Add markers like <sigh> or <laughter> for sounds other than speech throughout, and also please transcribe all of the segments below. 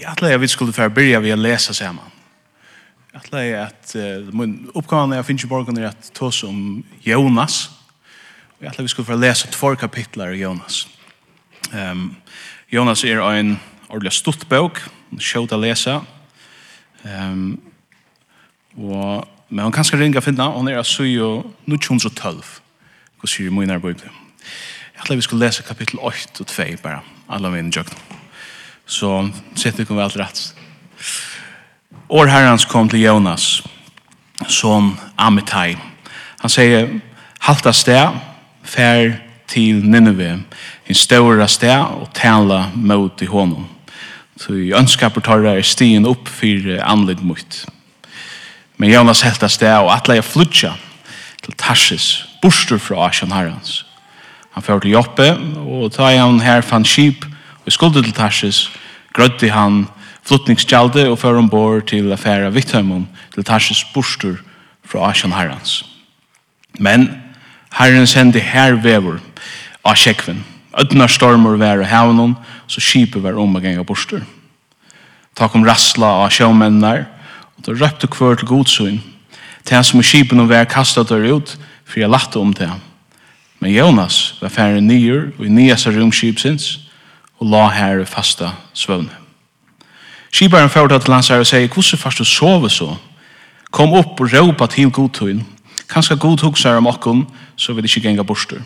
Jeg Jag jeg vi skulle för börja vi Jeg samman. jeg at uh, min uppgåvan jeg finns i borgen er at ta oss om Jonas. Och jag att vi skulle för läsa två kapitler av Jonas. Um, Jonas er en ordentlig stort bok, skjøt å lese. Ehm og men han kanskje ringa finna, han er altså jo 1912. Hva sier Moinar Bøyble? Jeg tror vi skulle lese kapittel 8 og 2 bare, alle mine jøkken. Så sett vi kommer väl rätt. År herrans kom til Jonas som Amitai. Han sier, halta sted, fær til Nineve, en større sted, og tala mot i honom. Så i önskapet tar er stien upp for anledd mot. Men Jonas hälta sted, og atle jeg flutja til Tarsis, bostur fra Asjan herrans. Han får till Joppe och tar han her fann skip og skulder til Tarsis grødde han flottningskjaldet og før ombord til affæra Vitthøymon til Tarsis bostur fra Asjan Herrens. Men Herren sendte her vever av kjekven. Ødna stormer var av havnen, så skipet var om og ganger bostur. Ta kom rassla av sjåmennar, og da røpte kvør til godsyn. Til som i skipen var kastet der ut, for jeg latte om det. Men Jonas var færre nyer, og i nyeste romskipsins, og la her fasta svøvne. Skibaren førte til hans her og sier, hvordan først du sove så? Kom opp og råpa til godtøyen. Kanskje god hukser om okken, så vil det ikke genga borster.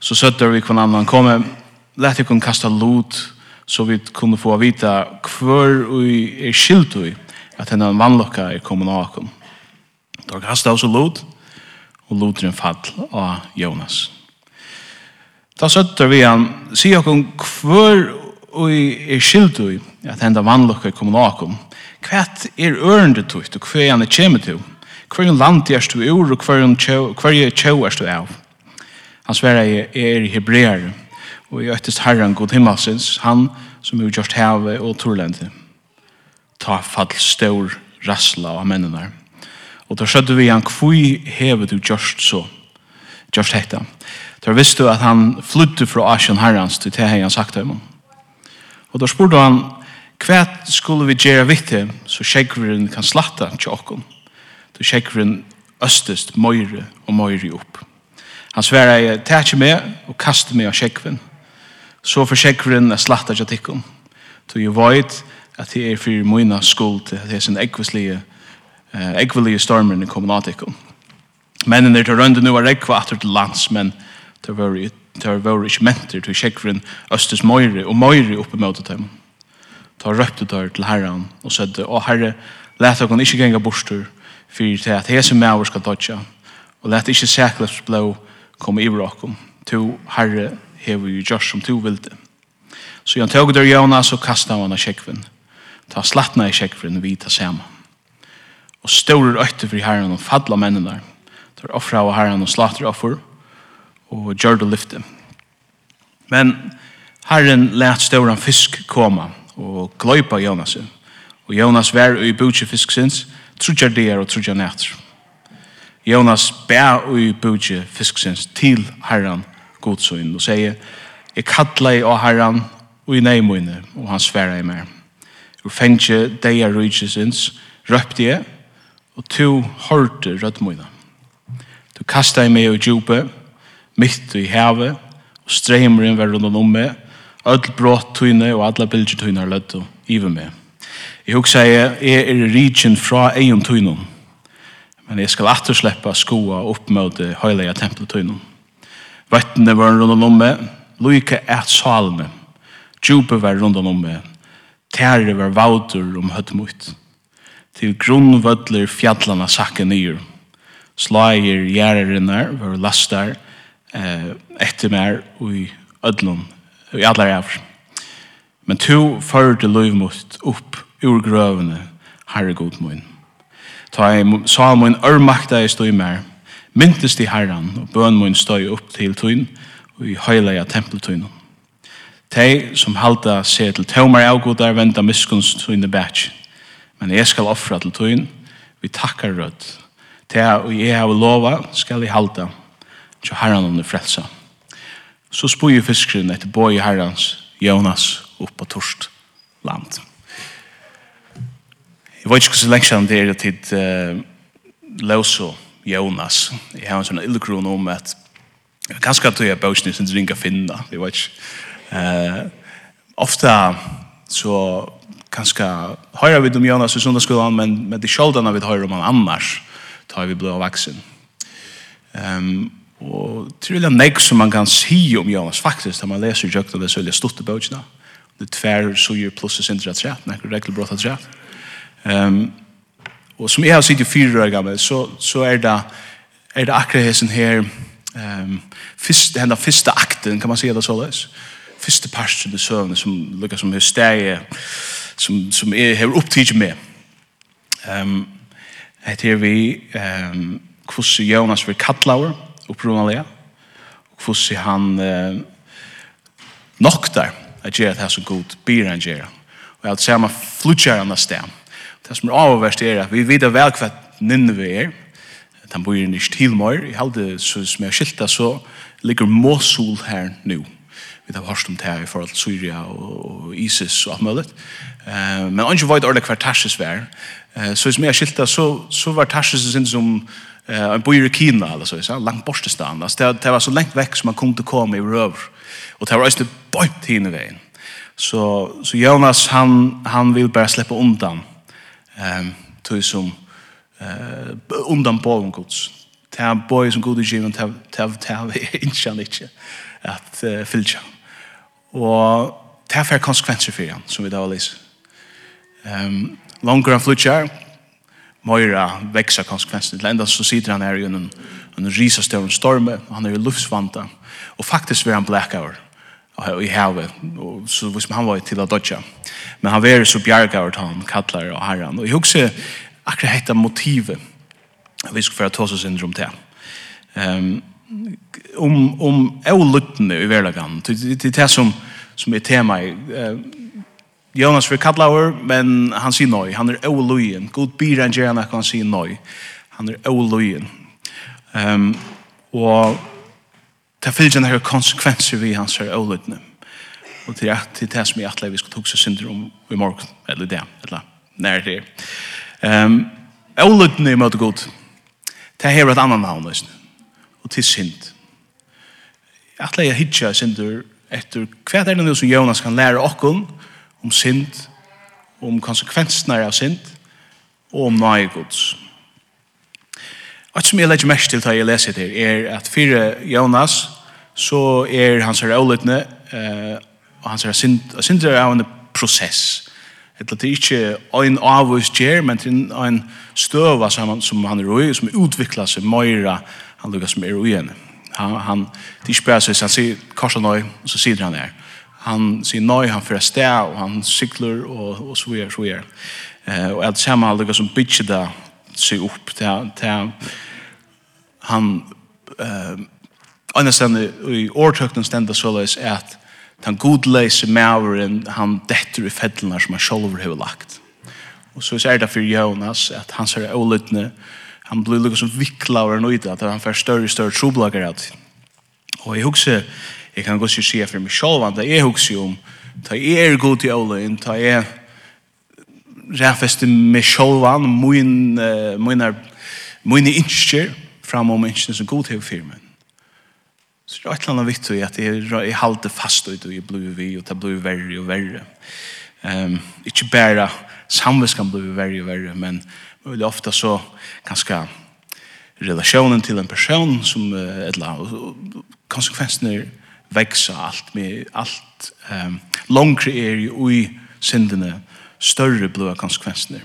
Så søtter vi kvann annan, kom, let ikon kasta lot, så vi kunne få vita hver vi er skilt vi, at henne vannlokka er kommet av okken. Da kasta også lot, og lot er en fall av Jonas. Da søtter vi han, sier okkur hver og er skildu i at henda vannlokka i kommunakum. Hva er ørende tukt og hva er han er kjemme til? Hva er land er du ur og hva er tjau er du av? Han sverre er i hebreer og i øktist herren god himmelsins, han som er gjort heve og torlente. Ta fall stor rassla av mennene. Og da skjødde vi han, hva heve du gjort så? Gjort hekta. Gjørst Der visste du at han flyttet fra Asien herrens til det han sagt om. Og da spurte han, hva skulle vi gjøre viktig så skjekkveren kan slatta til åkken? Da skjekkveren østest møyre og møyre opp. Han sverre, jeg tar ikke med og kaster meg av skjekkveren. Så for skjekkveren er slatta til åkken. Så jeg vet at det er for mine skuld til det er sin ekvislige, ekvislige stormen i kommunatikken. Mennene er til rønde nu er ekva atter til lands, men Det var det var ikke mentor til Sjekvren Østes Møyre og Møyre oppe mot dem. Ta røpte der til herren og sødde, «Å herre, let dere ikke gjenga borster, for til at hese mæver skal dodja, og let ikke sæklefs blå komme i vrakum. To herre hever jo gjørs som to vilde. Så han tog der Jonas og kastet han av Sjekvren. Ta slattna i Sjekvren vi ta saman. Og stårer øyte for herren og fadla mennene der. Ta offra av herren og slatter offer, og gjør det lyfte. Men Herren let støren fisk komme og gløypa Jonas. Og Jonas var i bøtje fisksins, trutja der og trutja nætter. Jonas bær i bøtje fisksins til Herren godsøyn og sier, Jeg kallar i av Herren og i neimøyne, og han sværa i meg. Og fengje deia rujtjesins, røpte jeg, og to hørte rødmøyne. Du kasta i meg og djupe, mitt i havet, og streimeren var rundt om meg, öll brott tøyne og alla bilger tøyne har løtt og ive meg. Jeg hugsa jeg, jeg er rigen fra egen tøyne, men jeg skal atter sleppa skoa opp mot det høyleia tempeltøyne. Vettene var rundt om meg, lykke et salme, djupe var rundt om meg, tære var vautur om høttmutt. Til grunnvødler fjallene sakke nyer, slager gjerrinnar var lastar, eh, etter mer og i ødlån, og i alle ræver. Men to førte løyvmust opp ur grøvene, herre god min. Ta i salmen örmakta i støy mer, myntes til herran og bøn mun støy upp til tun og i ja tempeltøynen. Tei som halda seg til tømar avgodar venda miskunns i bætj. Men jeg skal offra til tun vi takkar rødt. Tei og jeg har lova skal jeg halda, til herren under frelsa. Så spog fiskeren etter boi herrens, Jonas, opp på torst land. Jeg vet ikke hvordan lenge siden det er til uh, Lauso Jonas. Jeg har en sånn ildekron om at ganske at du er bøsene som ringer finna, jeg vet ikke. Uh, ofta så ganske høyre vi om Jonas i sundagsskolen, men, men det er sjoldene vi høyre om han annars, tar vi blå vaksen. Um, Og til er nek som man kan si om Jonas faktisk, da man leser jøkna det sølja stutte bøtjena, det er tver suger pluss og sindra træt, nekker regelbrott av træt. Um, og som jeg har sitt i fire år gammel, så, så er det, er det akkurat hessen her, um, fyrst, denne fyrsta akten, kan man si det såleis, fyrste parsten i søvnet som lukka som er steg, som, som er, her opptid med. Um, etter vi, um, hvordan Jonas vil kattlaur, opprunalega, og hvordan han eh, noktar at gjøre det som god byr han gjøre. Og jeg ser man flutjar han av sted. Det som er avverst er at vi vet vel hva Nineve er, at han bor i Stilmøyr, i halde som jeg skilta så ligger Mosul her nå Vi har hørt om det her i forhold til Syria og ISIS og alt mulig. Men han ikke vet det ordentlig hver Tarsis vær. Så som jeg skilta så, så var Tarsis sin som Eh, en bor i Kina eller så, så långt bort till stan. Alltså det var så långt veck som man kunde komma i röv. Och det var just bort hin vägen. Så så Jonas han han vill bara släppa undan. Ehm till som eh undan på en guds. Ta boy som god given ta ta ta inshallah att uh, fylla. Och ta för konsekvenser för han som vi då läser. Ehm um, longer and flutchar Moira växa konsekvensen. Till ända så sitter han här i en, en risastörn storm han är ju luftsvanta och faktiskt var han blackout i havet och så vis han var till att dodja men han var så bjärgad han kallar och herran och jag också akkurat hetta motivet vi ska föra tosa syndrom till ehm om om olutne i världen det det som som är tema i Jonas vil kalla over, men han sier nøy. Han er øvløyen. God byr han gjerne at han sier nøy. Han er øvløyen. Um, og det fyllt han har konsekvenser vi hans her øvløyene. Og til rett til det som jeg atlever vi skal tukse synder om i morgen, eller det, eller nær det. Um, øvløyene er møte god. Det her er et annan navn, og til synd. Jeg atlever jeg hitja synder etter hva er det nå som Jonas kan lære okken, og om synd, om konsekvensene av synd, og om nøye gods. Alt som jeg legger mest til da jeg leser det er at fire Jonas, så er hans her avløtene, uh, og hans her synd, synd er av en prosess. Etla det er ikke en avvis gjer, men det er en støva som, som han er roi, som utvikler seg mer han lukker som er roi henne. Han, han, de spør seg, bare så, han sier korsan og så sier han her han sier nøy, han fyrir sted, og han sykler, og, og så videre, så videre. Eh, og alt sammen alle som bytjer det seg opp til, til han eh, Annastan i årtøknen løs, er at den godleise maveren han detter i feddlene som han selv har lagt. Og så er det for Jonas at han ser ålytne, han blir lukket som viklaveren nøyde, at han får større og større troblager ut. Og jeg husker jeg kan godt si for meg selv, at jeg husker om, ta jeg er god til ålen, ta jeg ræfeste meg selv, mine, mine innskjer, fram om innskjer som god til firmen. Så det er et eller annet vitt at jeg, jeg halte fast ut, og jeg blir vi, og det blir verre og verre. Um, ikke bare samviskan blir verre og verre, men veldig ofte så ganske relationen til en person som, et eller annet konsekvensen er växa allt med allt ehm um, långre är ju i syndene större blåa konsekvenser.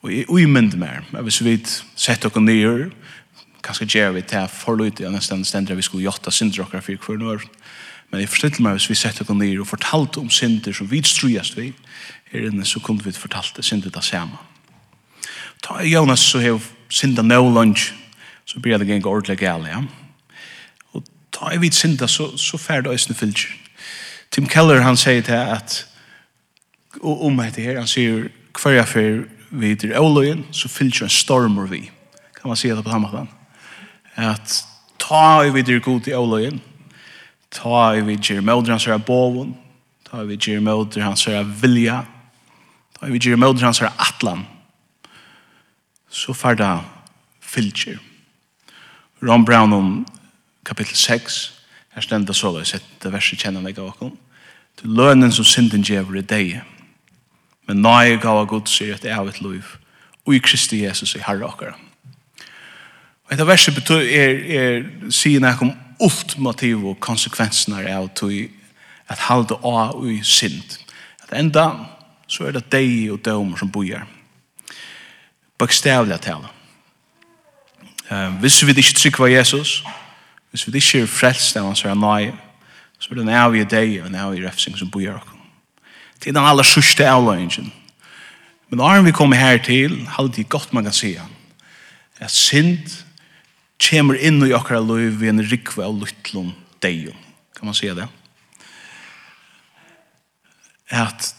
Och i i mynd mer. Jag vill så vid sätta och ner kanske ger vi det för förlut i nästan ständer vi skulle jotta syndrockar för kvar nu. Men i förstått mig hvis vi sätter och ner och fortalt om synder som vi strujast vi här inne så kunde vi fortalt det synder det samma. Ta Jonas så har synda no lunch så blir det gänga ordentligt gärna. Ja? ta i vid synda, så, så færd øyne fylgjer. Tim Keller, han sier til at, og om etter her, han sier, hver jeg fyr vid i åløyen, så fylgjer en stormer vi. Kan man si det på den måten? At ta i vid i god i åløyen, ta i vid i mødre hans er boven, ta i vid i mødre hans er vilja, ta i vid i mødre hans er atlan, så færd fylgjer. Ron Brown om kapittel 6, her stender så løs sett det verset kjenner jeg av okken, til lønnen som synden djever i deg, men nøye gav av god sier et liv, og i Kristi Jesus i herre okker. Og etter verset betyr, er, er sier jeg om ultimativ og konsekvensene av tog at halde av og i synd. At enda så er det deg og dømer som bojer. Bokstavlig tale. Uh, hvis vi ikke trykker Jesus, Hvis vi ikke er frelst av hans er nøye, så er det en i deg og en i refsing som bor oss. Det er den aller sørste avløyngen. Men når vi kommer her til, hadde det godt man kan si at synd kommer inn i okkara liv ved en rikve av lytlom deg. Kan man si det? At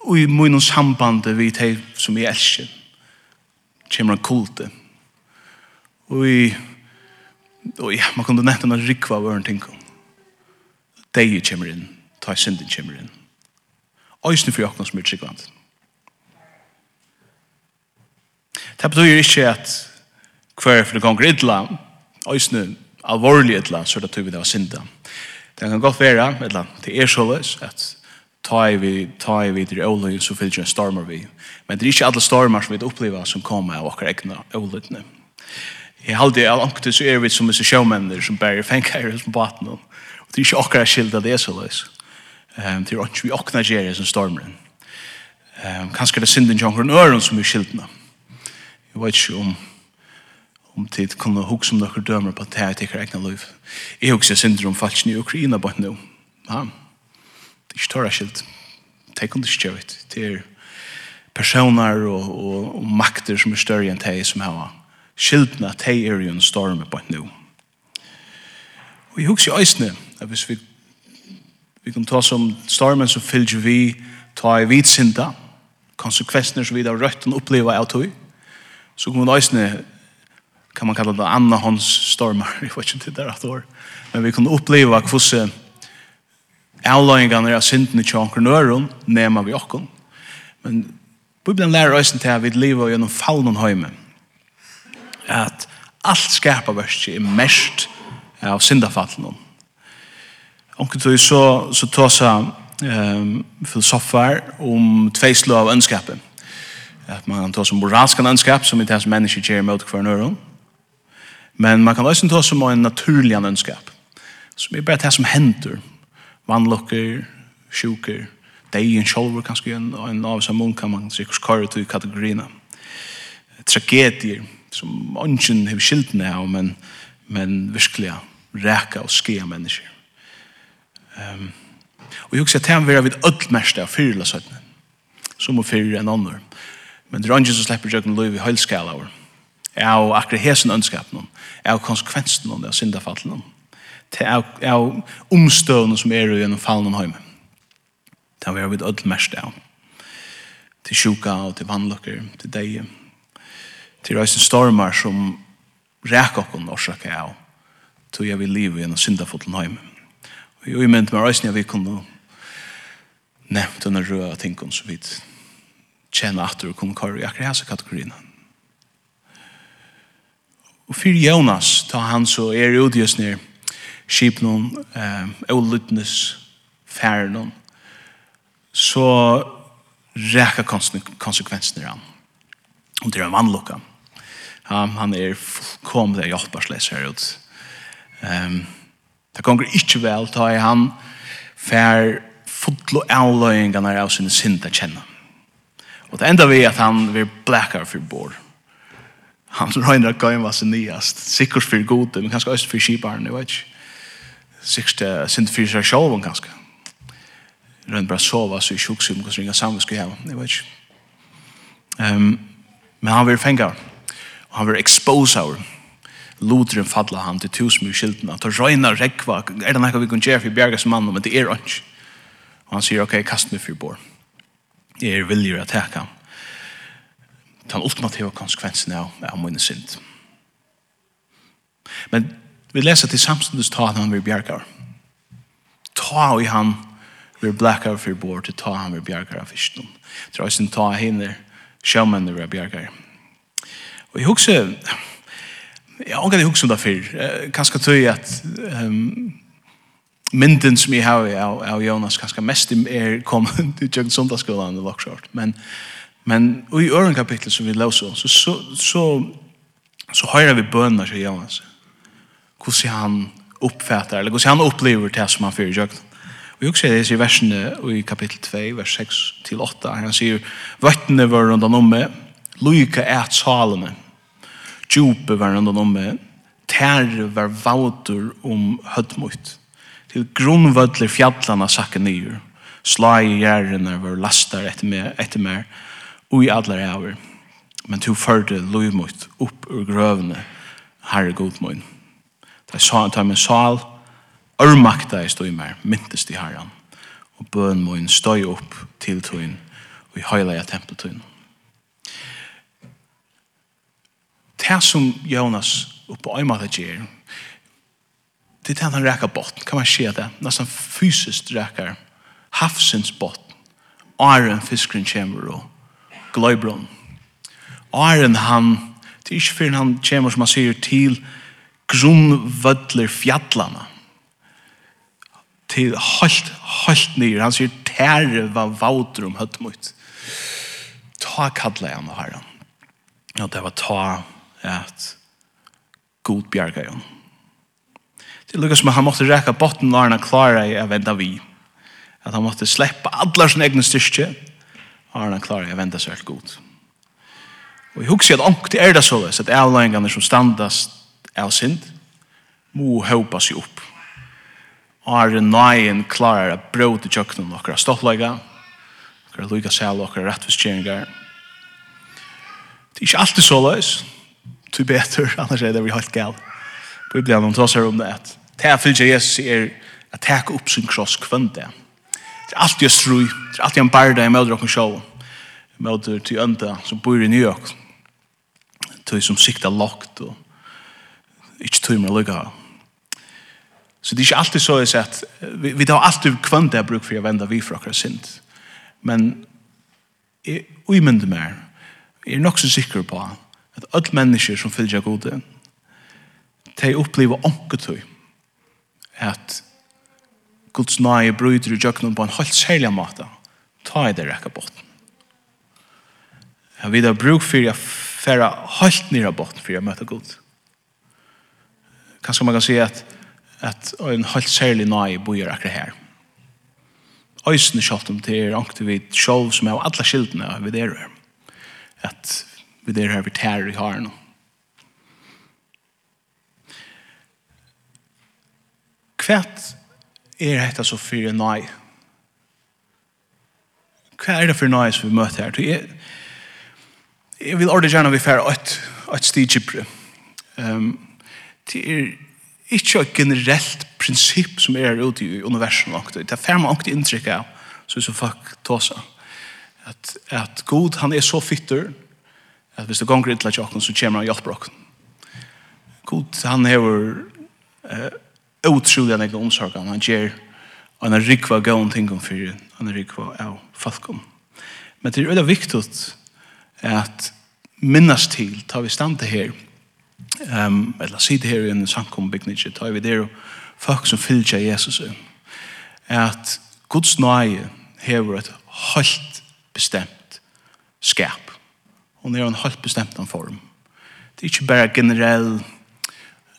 og i munnen sambandet vi til som vi elsker kommer en kulte. Og i og ja, man kunne nettopp noen rikva av øren ting. Deie kommer inn, ta synden kommer inn. Øysene for jokkene som er tryggvand. Det betyr ikke at hver for det gonger idla, øysene alvorlig idla, så er det tog vi det var synda. Det kan godt være, idla, det er så løs, at ta i vi, ta i vi til åløy, så fyller jo en stormer vi. Men det er ikke alle stormer som vi opplever som kommer av akkurat egna åløytene. Jeg halde av ankte så er vi som disse sjåmenner som bærer fengkeier som baten om. Og det er ikke akkurat skilda det er så løs. Um, det er ikke vi akkurat gjerrig som stormer. Um, kanskje det er synden ikke akkurat øren som er skildna. Jeg vet ikke om om tid kunne hukse om dere dømer på at det er ikke egna liv. Jeg hukse synder om falskene i Ukraina bare nå. Ja, det er ikke tørre skilt. Det kunne ikke gjøre det. Det er personer og, og, og makter som er større enn det som har skiltene at hei er jo en storm på nu. Og jeg husker i øsne, at hvis vi, vi kan ta som stormen som fylgjer vi, ta i vitsinda, konsekvensene som vi da røtten opplever av tog, så kan man øsne, kan man kalla det Anna Hans stormar, <laughs> jeg vet ikke om det er et år, men vi kan oppleva hvordan avløyingene av syndene til anker nema vi okken. Men Bibelen lærer oss til at vi lever gjennom fallen høymen, at alt skaparverket er mest av syndafallen. Onkel tog så, så tåsa um, filosofer om tveislå av ønskapet. At man tåsa om moralskan ønskap som ikke er som mennesker kjer mot hver nøyron. Men man kan også tåsa om en naturlig ønskap som er bare det som hender. Vannlokker, sjuker, deien sjolver kanskje en, en av seg munn kan man sikkert kare til kategorina. Tragedier, som ønsken har skilt ned av, men, men virkelig ræka og skia mennesker. Um, og jeg husker at han vil ha vidt ødmest av fyrla søttene, som å fyrre enn andre. Men det er ønsken som slipper jøkken lov i høylskala over. Jeg har akkurat hesen ønskap noen, jeg har konsekvensen noen av syndafallen, jeg har omstøvende som er gjennom fallen om høyme. Det har vi vid ødmest av. Til sjuka og til vannlokker, til deg, til reisen stormar som ræk okkon orsak av tog jeg vil liv i en syndafotlen heim. Og jeg umynd med reisen jeg vil kunne nevnt denne røde tingene så vidt tjene at du kunne kare i akkurat hese kategorien. Og fyrir Jonas, ta han så er i udgjøs nir noen eh, olutnes, noen så rækka konsekvensene han. Og det er en vannlokka. Han, han er kom fullkomlig hjelpersles her ut. Um, det kommer ikke vel ta i han for fotlo avløyingene av sin synd å kjenne. Og det enda vi at han vil blækere for bor. Han som røyner gøyne var sin nyast. Sikkert for gode, men kanskje også for kjiparen, jeg vet ikke. Sikkert uh, sint fyrir seg selv, kanskje. Røyner bare sova, så i sjuksum, kanskje ringer sammen skal jeg, jeg vet ikke. Um, men han vil fengar, Og han var exposaur. Luteren fadla han til tusen mye skiltene. Han tar røyna rekva. Er det noe vi kan gjøre for bjergas mann, men det er ikke. Og han sier, ok, kast meg for bor. Jeg er villig at jeg ta Den ultimativa konsekvensen av, av min synd. Men vi leser til samståndes ta han vil bjergar. Ta i han vil blackar for bor til ta han vil bjergar av fyrsten. Tror jeg sin ta hinner sjømennene vil bjergar. Bjergar Og jeg husker, jeg har ikke husker om det før, kanskje tøy at um, mynden som jeg har av, av Jonas kanskje mest er kommet <laughs> til Jøgn Sundagsskolen i Lockshort, men, men i øren kapittel som vi løser, så, så, så, så hører vi bønner til Jonas, hvordan han uppfattar, eller hvordan han opplever det som han fyrir Jøgn. Og jeg husker det i versene i kapittel 2, vers 6-8, han sier, «Vattnet var rundt om meg, Luika et salene. Djupe var han om med. Tær var vautur om hødmut. Til grunnvødler fjallana sakke nyur. Slag i gjerrene var lastar etter mer, etter mer. Ui adler hever. Men to førte luimut opp ur grøvene. Herre godmoin. Da sa han ta min sal. Ørmakta i mer. Myntest i herran. Og bøn moin støy opp til tøyn. Og i høyla i tempeltøyn. det som Jonas oppe på øymatet gjør, det er det han rækker bort. kan man se det, nesten fysisk rækker havsens bort. åren fiskeren kommer og gløybron. Åren han, det er ikke før han kommer, som han sier, til grunnvødler fjallene, til helt, helt nyr, han sier, tære var vauter om høttmøyt. Ta kallet han og herren. Ja, det var ta at god bjerga jo. Det er lukket som at han måtte reka botten når han klarer jeg å vende vi. At han måtte slippe alle sine egne styrke når han klarer jeg å vende seg helt god. Og jeg husker at ångt er det såles at avløyngene som standast av synd må håpa seg opp. Are nøyen klarer at brød til kjøkkenen og ståttlegger okkara lukka sæl okkara rettviskjeringar. Det er ikke alltid så løys til betur, <laughs> annars er det vi helt gal. Bibelen om tås her om det at det er fyrir Jesus er at teka upp sin kross kvönda. Det er alltid strui, det er alltid en barda i mødre okken sjå, mødre til ønda som bor i New York, tøy som sikta lagt og ikke tog med lukka. Så det er ikke alltid så at vi, vi tar alltid kvönda bruk for å venda vi for akkurat sint. Men jeg umynda mer, jeg er nok så sikker på at at alle mennesker som fylgja gode, de opplever omkutøy at Guds nøye bryter i djøkkenen på en helt særlig måte, ta i det rekka botten. Jeg vil ha bruk for å færa helt nere botten for å møte Gud. Kanskje man kan si at, at en helt særlig nøye bor akkurat her. Øysene kjøpt om til er ankt vi sjål som er av alle skildene vi der er. At vi der her vi tærer i har nå. Kvært er dette så fyrir nøy? Hva er det for nøy som vi møter her? Jeg, jeg vil ordentlig gjerne vi færre et, et stigkipre. Um, det er ikke et generelt prinsipp som er ute i universet nok. Det er færre man ikke inntrykk av, så er så folk tåsa. At, at God, han er så fytter, at hvis det gonger ytla tjokken, så kommer han hjelper okken. God, han hever uh, utrolig enn egen omsorgen. Han gjør en rikva gøen ting om fyrir, en rikva av falkom. Men det er veldig viktig at minnes til, tar vi stand til her, um, eller sitte her i en samkombygnitje, tar vi der folk som fylgja Jesus, at Guds nøye hever et helt bestemt skap Hon er en helt bestemt en form. Det er ikke bare generell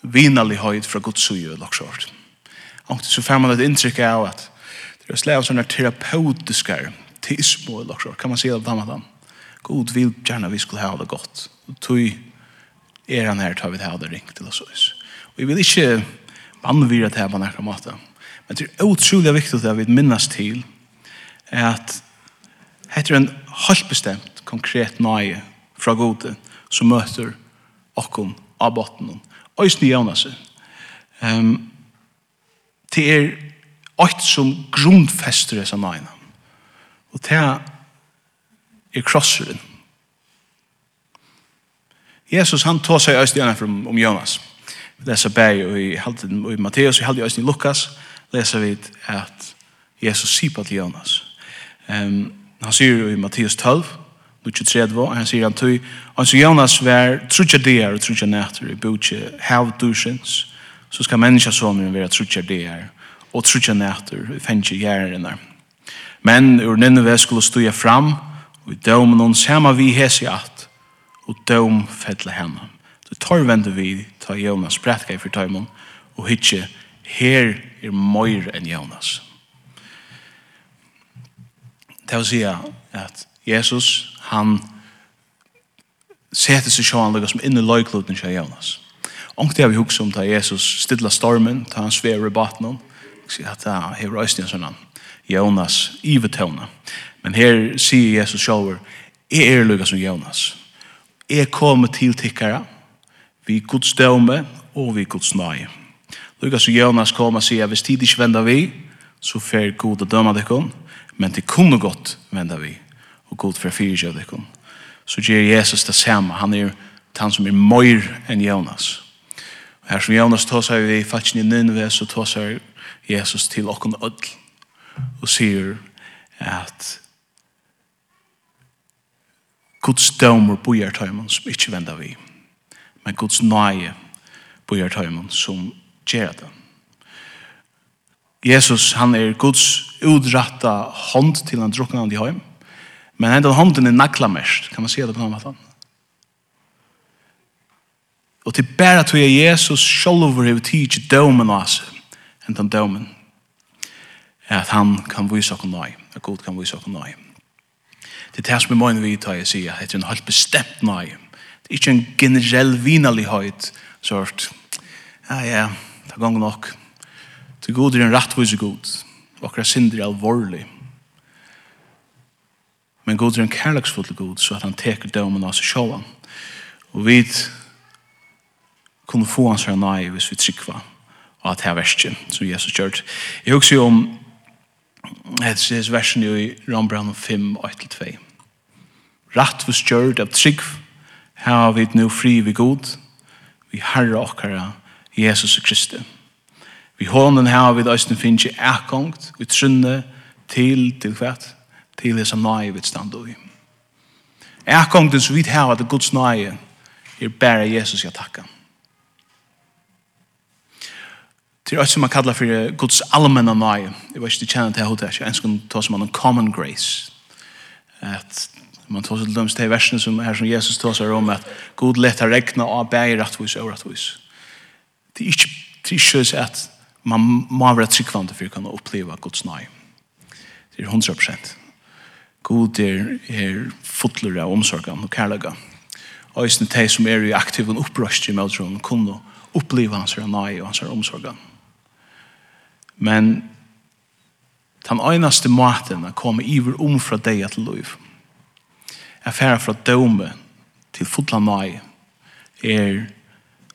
vinalighet fra Guds suje, laksjort. Og så får man et inntrykk av at det er slag sånne terapeutiske tismo teismo, laksjort. Kan man si det på den måten? God vil gjerne vi skulle ha det godt. Og tog er han her, tar vi det her, det ringt til oss. Og jeg vil ikke anvira det her på nærkere måte. Men det er utrolig viktig at vi minnes til at heter en helt bestemt konkret nøye fra gode som møter okkom av botten. Øysten jævna seg. Um, det er alt som grunnfester disse nøyene. Og det er krosseren. Jesus han tog seg øysten jævna om, om Jonas. Vi leser bæg i, i Matteus, vi halde øysten i Lukas, leser vi at Jesus sier på til Jonas. Um, han sier i Matteus 12, 23, og han sier han tøy, og så Jonas var trutja der og trutja nætter i bøtje hav dursens, så skal menneskasåneren være trutja der og trutja nætter i fengje gjerrene. Men ur Nineve skulle stuja fram, og i dømen hon sama vi hes i at, og døm fedle henne. Så torvende vi ta Jonas brettkei for tøymon, og hitje, her er møyre enn Jonas. Det vil si at Jesus han setter seg sjåan lukka som inni løykluten seg Jonas. Ongt har vi hukse om ta Jesus stilla stormen, ta han svever i baten sier at han hever røysten en sånn Jonas ivetøvne. Men her sier Jesus sjåver, jeg er lukka som Jonas. Jeg kommer til tikkara, vi gods døme og vi gods nøye. Lukka som Jonas kom og sier, hvis tid ikke vender vi, så fer god å døme dekken, men det kunne godt vende vi og god for fyrir av dekken. Så gjør Jesus det samme. Han er han som er møyr enn Jonas. Og Her som Jonas tåsar vi faktisk i Ninve, så tåsar Jesus til okken ødel og sier at Guds dømer bojar tøymon som ikke vender vi, men Guds nøye bojar tøymon som gjør det. Jesus, han er Guds udratta hånd til han drukna han i heim, Men hendan hånden er nakla mest, kan man se det på noen måte. Og til bæra tog jeg Jesus sjolver hever tidsi dømen av oss, hendan dømen, er at han kan vise oss nøy, at Gud kan vise oss nøy. Det er det som er møyne vi tar jeg sier, det er en helt bestemt nøy. Det er ikke en generell vinalig høyt, sort, ja, ja, det er gong nok. til god er en rettvis god, og akkurat synder er alvorlig, Men god er en kærleksfull god, så at han teker dømen av seg sjåan. Og vi kunne få hans her nøye hvis vi trykva og at her versen som Jesus gjør. Jeg husker jo om hans versen i Rambrand 5, 8-2. Ratt vi stjørt av trygg, her har vi nå fri vi god, vi herre okkara, Jesus og Kristi. Vi hånden her har vi døysten finnes i erkongt, vi trunne til til hvert, til det som nøye vil stande i. Jeg kom til så vidt her at det Guds nøye er bare Jesus jeg takker. Det er også som man kallar for Guds allmänna nøye. Jeg vet ikke, du kjenner til hodet jeg ønsker å ta som en common grace. At man tar til dømst til versene som her som Jesus tar seg om at god lett har regna av bæg rettvis og rettvis. Det er ikke tryggjøs at man må være tryggvande for å kunne oppleve Guds nøye. Det er 100 prosent. God er, er fotler av omsorgen og kærlega. Og hvis det er som er i aktiv og opprøst i møtron kunne oppleve hans her nøye og hans her omsorgen. Men den einaste måten er komme iver om fra deg til liv. er færer fra døme til fotla nøye er,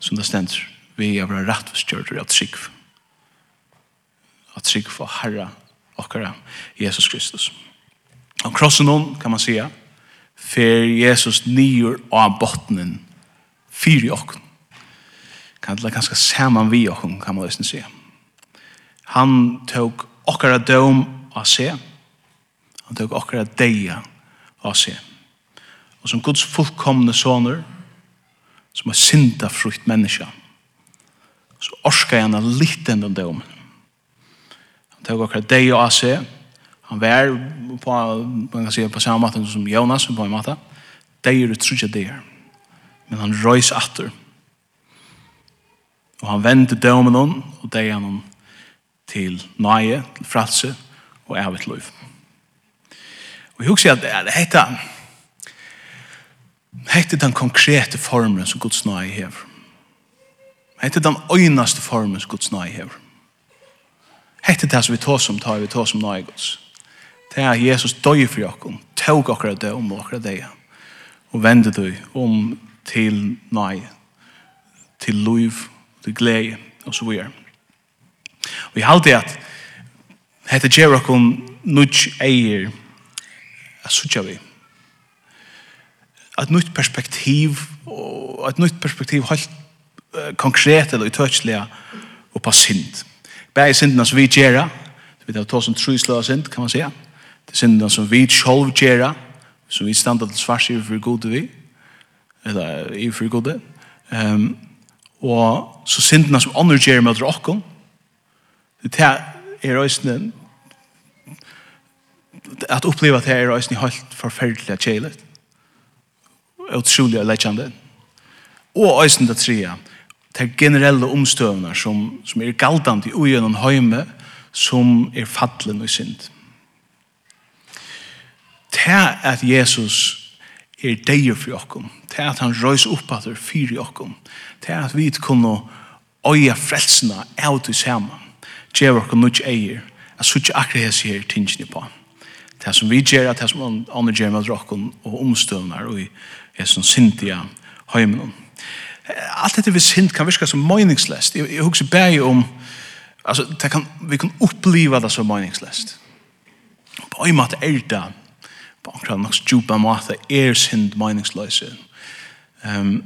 som det stender, vi er våre rettforskjørter av trygg. Av trygg for Herre okkara Jesus Kristus. Amen av krossen hon, kan man säga, för Jesus nyer av botten fyr i och kan det ganska samman vi och kan man nästan se. Han tog okkara dom av se. Han tog okkara deja av se. Och som Guds fullkomne soner som er synda frukt människa så orskar han lite den domen. Han tog okkara deja av se han var på, man kan säga, på samma måte som Jonas på en måte. Det är det trygga det. Men han röjs efter. Og han vende dømen hon, og det er han til nøye, til fratse, og evigt liv. Og jeg husker at det heter, heter den konkrete formen som Guds nøye hever. heter den øynaste formen som Guds nøye hever. heter det som vi tar som tar vi tar som nøye Guds. Det er Jesus døy for jokken, tog akkurat det om akkurat det, og vende du om til nei, til liv, til glede, og så videre. Vi jeg halte at hette gjør oss nudge eier at sutja vi. Et nytt perspektiv, og et nytt perspektiv helt konkret eller utøtselig og på synd. Bæg syndene som vi gjør, vi tar oss en trusløs synd, kan man säga til synden som vi sjolv gjerra, som vi standa til svars i for gode vi, eller i for gode, um, og så synden som andre gjerra med åkken, det er òsne, at oppleva det er òsne helt forferdelig kjelet, utrolig leggjande, og òsne det trea, det generelle omstøvner som, som er galdande i ugjennom høyme, som er fattelen og synd. Det at Jesus er deir for okkom, det at han røys opp at er fyr i okkom, det at vi kunne øye frelsene av til saman, gjør okkom nukk eier, at suttje akkur hes her tingene på. Det som vi gjør, det som andre gjør med okkom og omstøvnar og er som sintia heimen. Alt dette vi sint kan virka som meningslest. Jeg, jeg husker bare om, altså, det kan, vi kan oppleva det som meningslest. På en måte er det på akkurat nok stjupa måte er synd meningsløse. Um,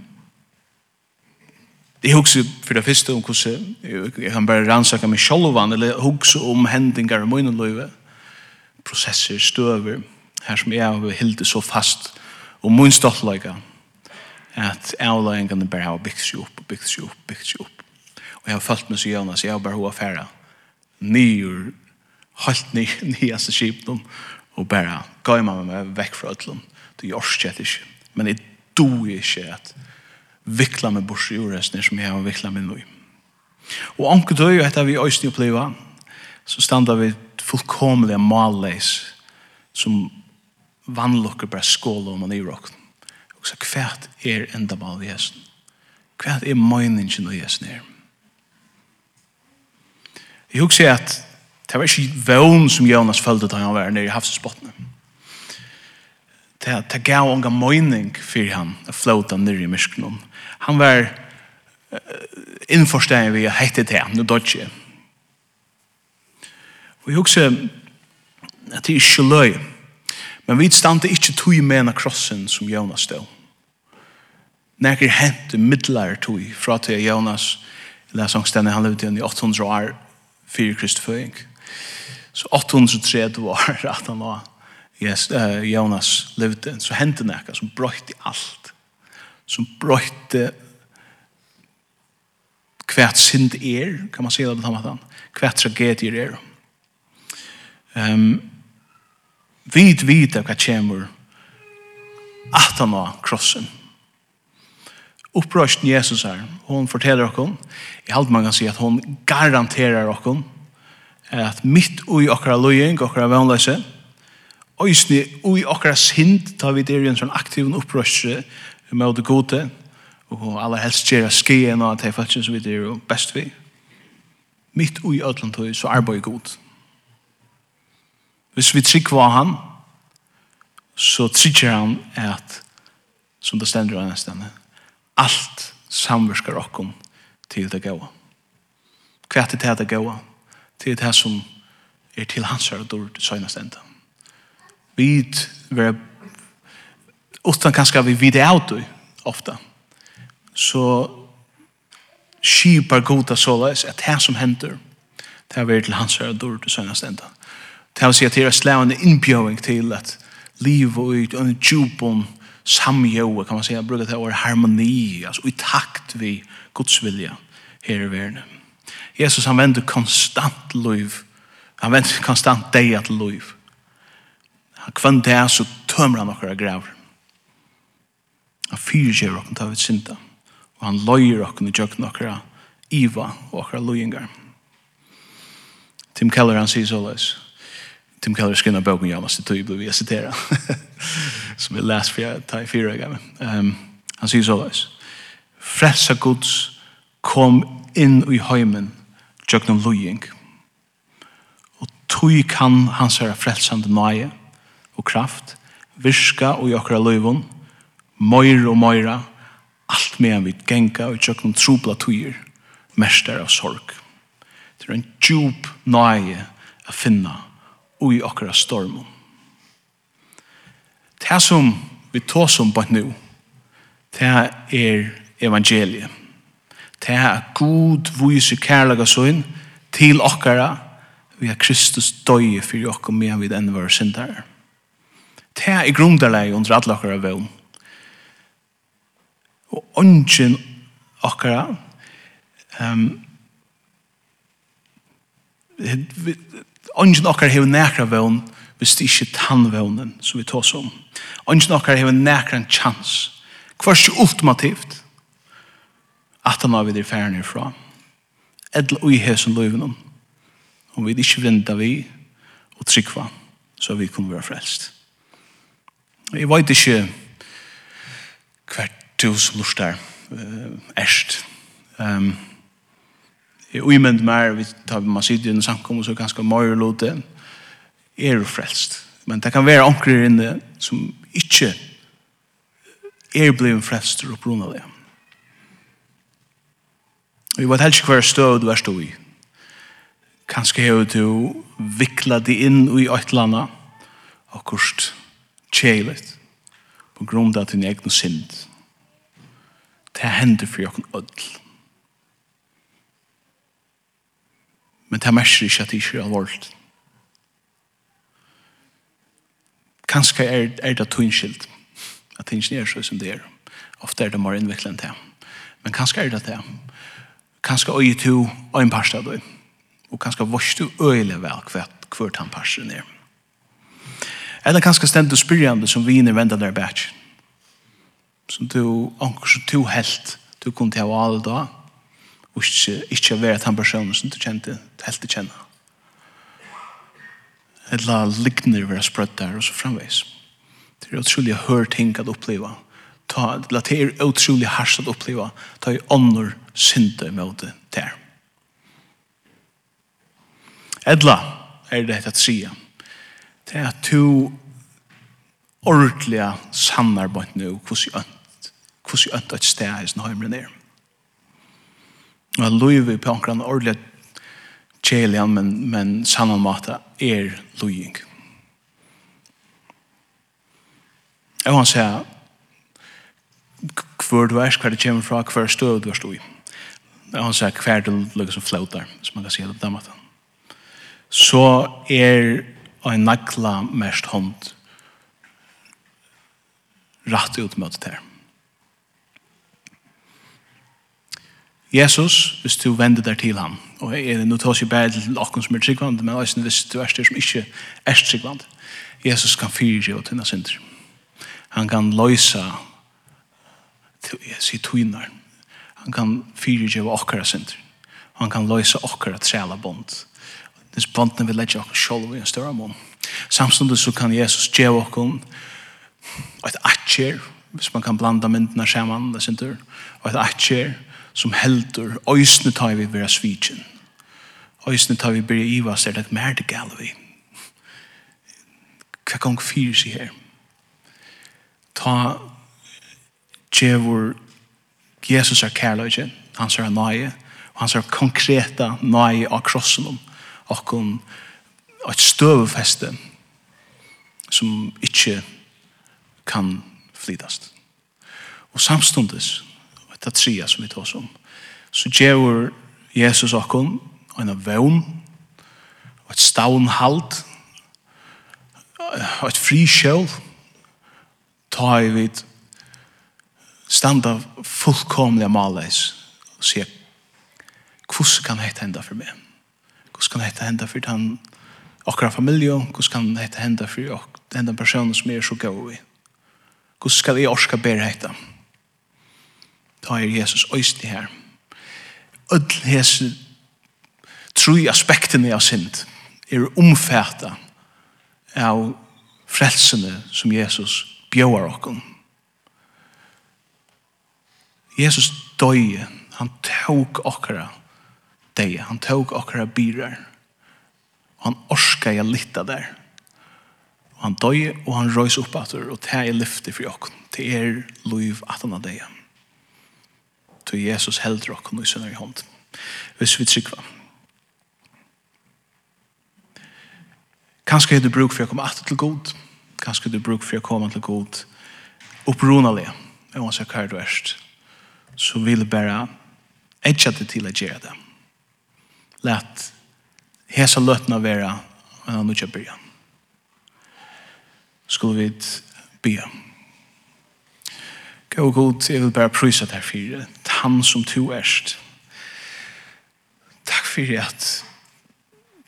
jeg husker for det første om hvordan jeg kan bare rannsaka meg sjolvan, eller husker om hendingar i munnløyve, prosesser, støver, her som jeg har hildet så fast, og munnstoltløyga, at avløyngene bare har bygd seg opp, bygd seg opp, bygd seg opp. Og jeg har følt meg så gjerne, så jeg har bare hva færa, nyer, halvt ny nye skipen og bare gav meg meg vekk fra ødlom. Det gjør skjett ikke. Men jeg do ikke at vikla meg bort i jordresten som jeg har vikla meg nå. Og anker døy, og etter vi øyne oppleva, så standa vi fullkomlige malleis som vannlokker bare skål om man i råkken. Og så hvert er enda mal i hesten. Hvert er møyningen i hesten her. Jeg husker at Det var ikke vøvn som Jonas følte da han var nere i havsesbottene. Det, det gav unga mening for han å flåta nere i myskene. Han var uh, innforstående ved å hette til han, nå dodge. Og jeg husker at det er ikke løy. Men vi stande ikke tog med en krossen som Jonas stod. Når jeg hente middelære tog fra til Jonas, eller sånn stedet han levde igjen i 800 år, fyrir Krist føying. Så 830 år <laughs> at han var yes, uh, Jonas levde, så hendte nekka som brøyte alt. Som brøyte hvert synd er, kan man si det på samme måte hvert tragedier er. Um, vid vita hva kjemur at han var krossen. Opprøsten Jesus her, hon forteller okkon, i halvt man kan si at hon garanterer okkon, at mitt ui okra løying, okra vannløse, oisni ui okra sind, ta vi der i en sånn aktiv opprøsje med det gode, og aller helst gjerra skien og at det er faktisk som vi der er best vi. Mitt ui ötland tøy, så arbeid god. Hvis vi trygg var han, så trygger han at, som det stender av nesten, alt samverskar okkom til det gaua. Hva er det til det gaua? til det som er til hans her og dår til søgnast enda. Vi er utan kanskje vi vid det av ofta. Så skipar goda såleis at det som hender det er til hans her og dår til søgnast enda. Det er å si at det er slavende innbjøving til at liv og ut og en djupom kan man säga, brukar det vara harmoni, alltså i takt vi Guds vilja här i världen. Jesus han vender konstant liv. Han vender konstant deg at liv. Han kvann det så tømmer han okkara grav. Han fyrtjer okken til vi synda. Og han løyer okken i jøkken okkara iva og okkara løyengar. Tim Keller han sier såleis. Tim Keller skriver boken jag måste ta ju blev jag citera. <laughs> Som vi läst för ta i fyra gånger. Ehm han säger så där. Frälsa Guds kom in i hemmen tjøknum lujing. Og tui kan hans herra frelsande nøye og kraft virka og i okra løyvun, møyre og møyra, alt meðan vi genga og tjøknum trubla tuir, mestar av sorg. Det er en djup nøye a finna og i okra stormum. Det som vi tås om bort nu, det er evangeliet til at god viser kærlega søgn til okkara vi har Kristus døye fyrir okkar medan vi enn var syndar. Det er grunderleg under alle okkara vøvn. Og ånden okkara um, ånden okkara hever nekra vøvn hvis det ikke er tannvøvnen som vi tås om. Ånden okkara hever nekra en chans. Hva Kvart ultimativt at han har vi det færen herfra. Edel og i hesen løyven Om vi ikke vinda vi og trykva, så vi kunne være frelst. Jeg vet ikke hvert du som lort der uh, erst. Um, jeg umynd mer, vi tar man sitter i en samkom, og så ganske mye lute, er frelst. Men det kan være anker inne som ikke er blevet frelst og brunnet det. Vi vet helst hver støv du er stå i. Kanskje har du vikla deg inn i øytlanda og kurst tjeilet på grunn av din egen synd. Det hender for jokken ødel. Men det merker ikke at det ikke er alvorlig. Kanskje er, er det tunskilt at det ikke er så som det er. Ofte er det mer innviklet enn det. Men kanskje er det det kanskje øye to og en parst av det. Og kanskje vårs du øyelig vel hvert hvert han parsten er. Eller kanskje stendt og spyrjande som viner venda der bæts. Som du anker som to helt du kunne til å alle da og ikke, ikke være den personen som du kjente helt til kjenne. Eller likner være sprøtt der og så framveis. Det er utrolig å høre ting at oppleve ta, la det er utrolig hardt å oppleva ta i ånder synder mot det der. Edla er det at sia Det er to ordentlige samarbeid nå, hvordan jeg ønt et sted i sin høymre ned. Og jeg løyver på omkring ordentlig kjelian, men, men sammenmata er løying. Jeg vil si hvor du er, hver det kommer fra, hver støv du er stå i. Og han sier hver du lukker som fløt som man kan si det på den måten. Så er en nakla mest hånd rett ut mot det her. Jesus, hvis du vender deg til ham, og jeg er nå tar seg bare til noen som er tryggvand, men også hvis du er som ikke er tryggvand, Jesus kan fyre seg og tynne synder. Han kan løse jeg sier tøyner. Han kan fyre seg fyrirgjeva okkara synder. Han kan løse okkara træla bond. Dess bondene vil leggja okkara sjolv i en større mån. Samståndet så kan Jesus gjeva okkara et atjer, hvis man kan blanda myndene sammen, det synder, og et atjer som heldur, øysene tar vi vera svitjen. Øysene tar vi byrja iva, ser det mer det gale vi. Hva gong fyrir seg her? Ta djevor Jesus er kærløyge, han er nøye, og han er konkreta nøye av krossen om, og om et støvefeste som ikke kan flytast. Og samstundes, og det tria som vi tar oss om, så djevor Jesus okkom, og en vevn, og et stavnhalt, og et frikjøl, ta i vidt standa fullkomlig av maleis og sier hvordan kan dette hende for meg? Hvordan kan dette hende for den akkurat familie? Hvordan kan dette hende for den personen som er så gav i? Hvordan skal jeg orska bedre dette? Da er Jesus øyne her. Ødel hese tru aspektene av synd er omfæta av frelsene som Jesus bjóar okkom Jesus døye, han tåg okkara deg, han tåg okkara byrar, og han orska jeg litta der, og han døye, og han røys opp atur, og det er lyfte for okken, det er loiv at han deg. Jesus heldur okken i sønner i hånd. Hvis vi trykva. Kanskje er du bruk for å komme atter til god, kanskje er du bruk for å komme til god, opprunelig, uansett hva du erst, så vil bare etja det til å gjøre det. Lätt hesa lötna vera en han inte börja. Skulle vi be. Gå god, jeg vil bare prysa deg for han som to erst. Takk for at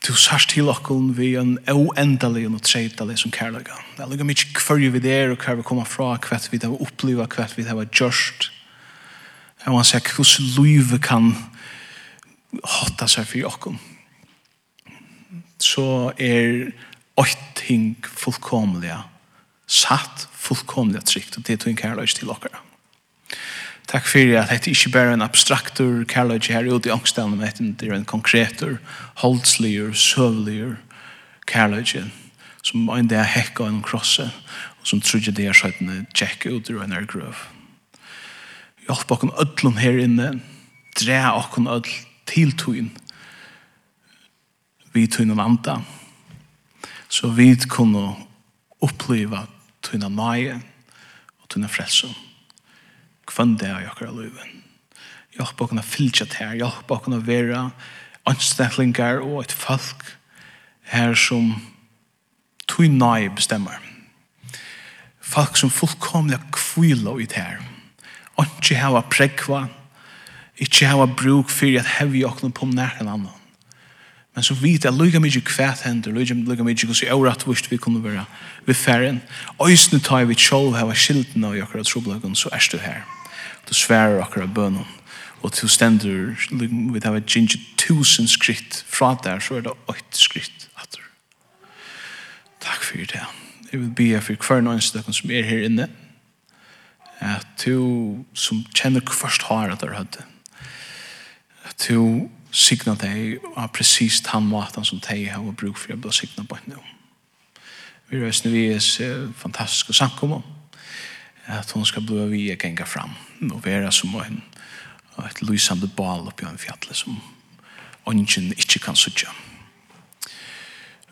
du sørst til okken vi en oendelig og treidelig som kærlega. Det er lukka mykje kvørje vi der og hver vi kommer fra, hver vi har oppleva, hver vi har gjørst. Og han sier hvordan livet kan hotta seg for jokken. Så er åkt ting fullkomlige satt fullkomlige trygt, og det tog en kærløys til okkara. Takk fyrir at dette ikke bare er en abstraktur kærløys her ute i ångstene, men det er en konkretur, holdsligur, søvligur kærløys som en dag hekka en krosse, og som trodde det er sånn at tjekk ut ur en er grøv hjelp okken ødlom her inne, dre okken ødl til tøyen, vi tøyen og vanta, så vi kunne oppleva tøyen av nøye og tøyen av frelse. Kvann det er jokker av løyven. Hjelp okken å fylltja til, her, hjelp okken å være anstaklingar og et folk her som tog nøye bestemmer. Folk som fullkomlig kvile i det her ikke hava prekva, ikke hava bruk for at hevi åkne på nærken annan. Men så vidt jeg lukka mykje kvæt hender, lukka mykje hos i året vist vi kunne være ved færen. Øysene tar vi tjolv hava skilden og jokkara troblagun, så er du her. Du sverar okkara bønnen, og til stendur, vi tar hava ginger tusen skritt fra der, så er det åkt skritt atter. Takk for det. Jeg vil be for hver nøyens som er her inne, at du som kjenner først har at du har hadde at du signa deg av precis den maten som deg har bruk for å bli signa på nå. vi røsner vi er fantastiske samkommer at hon skal bli vi og genga fram og være som en et lysande bal oppi en fjallet som ungen ikke kan sutja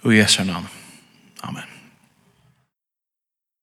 og i Jesu navn Amen.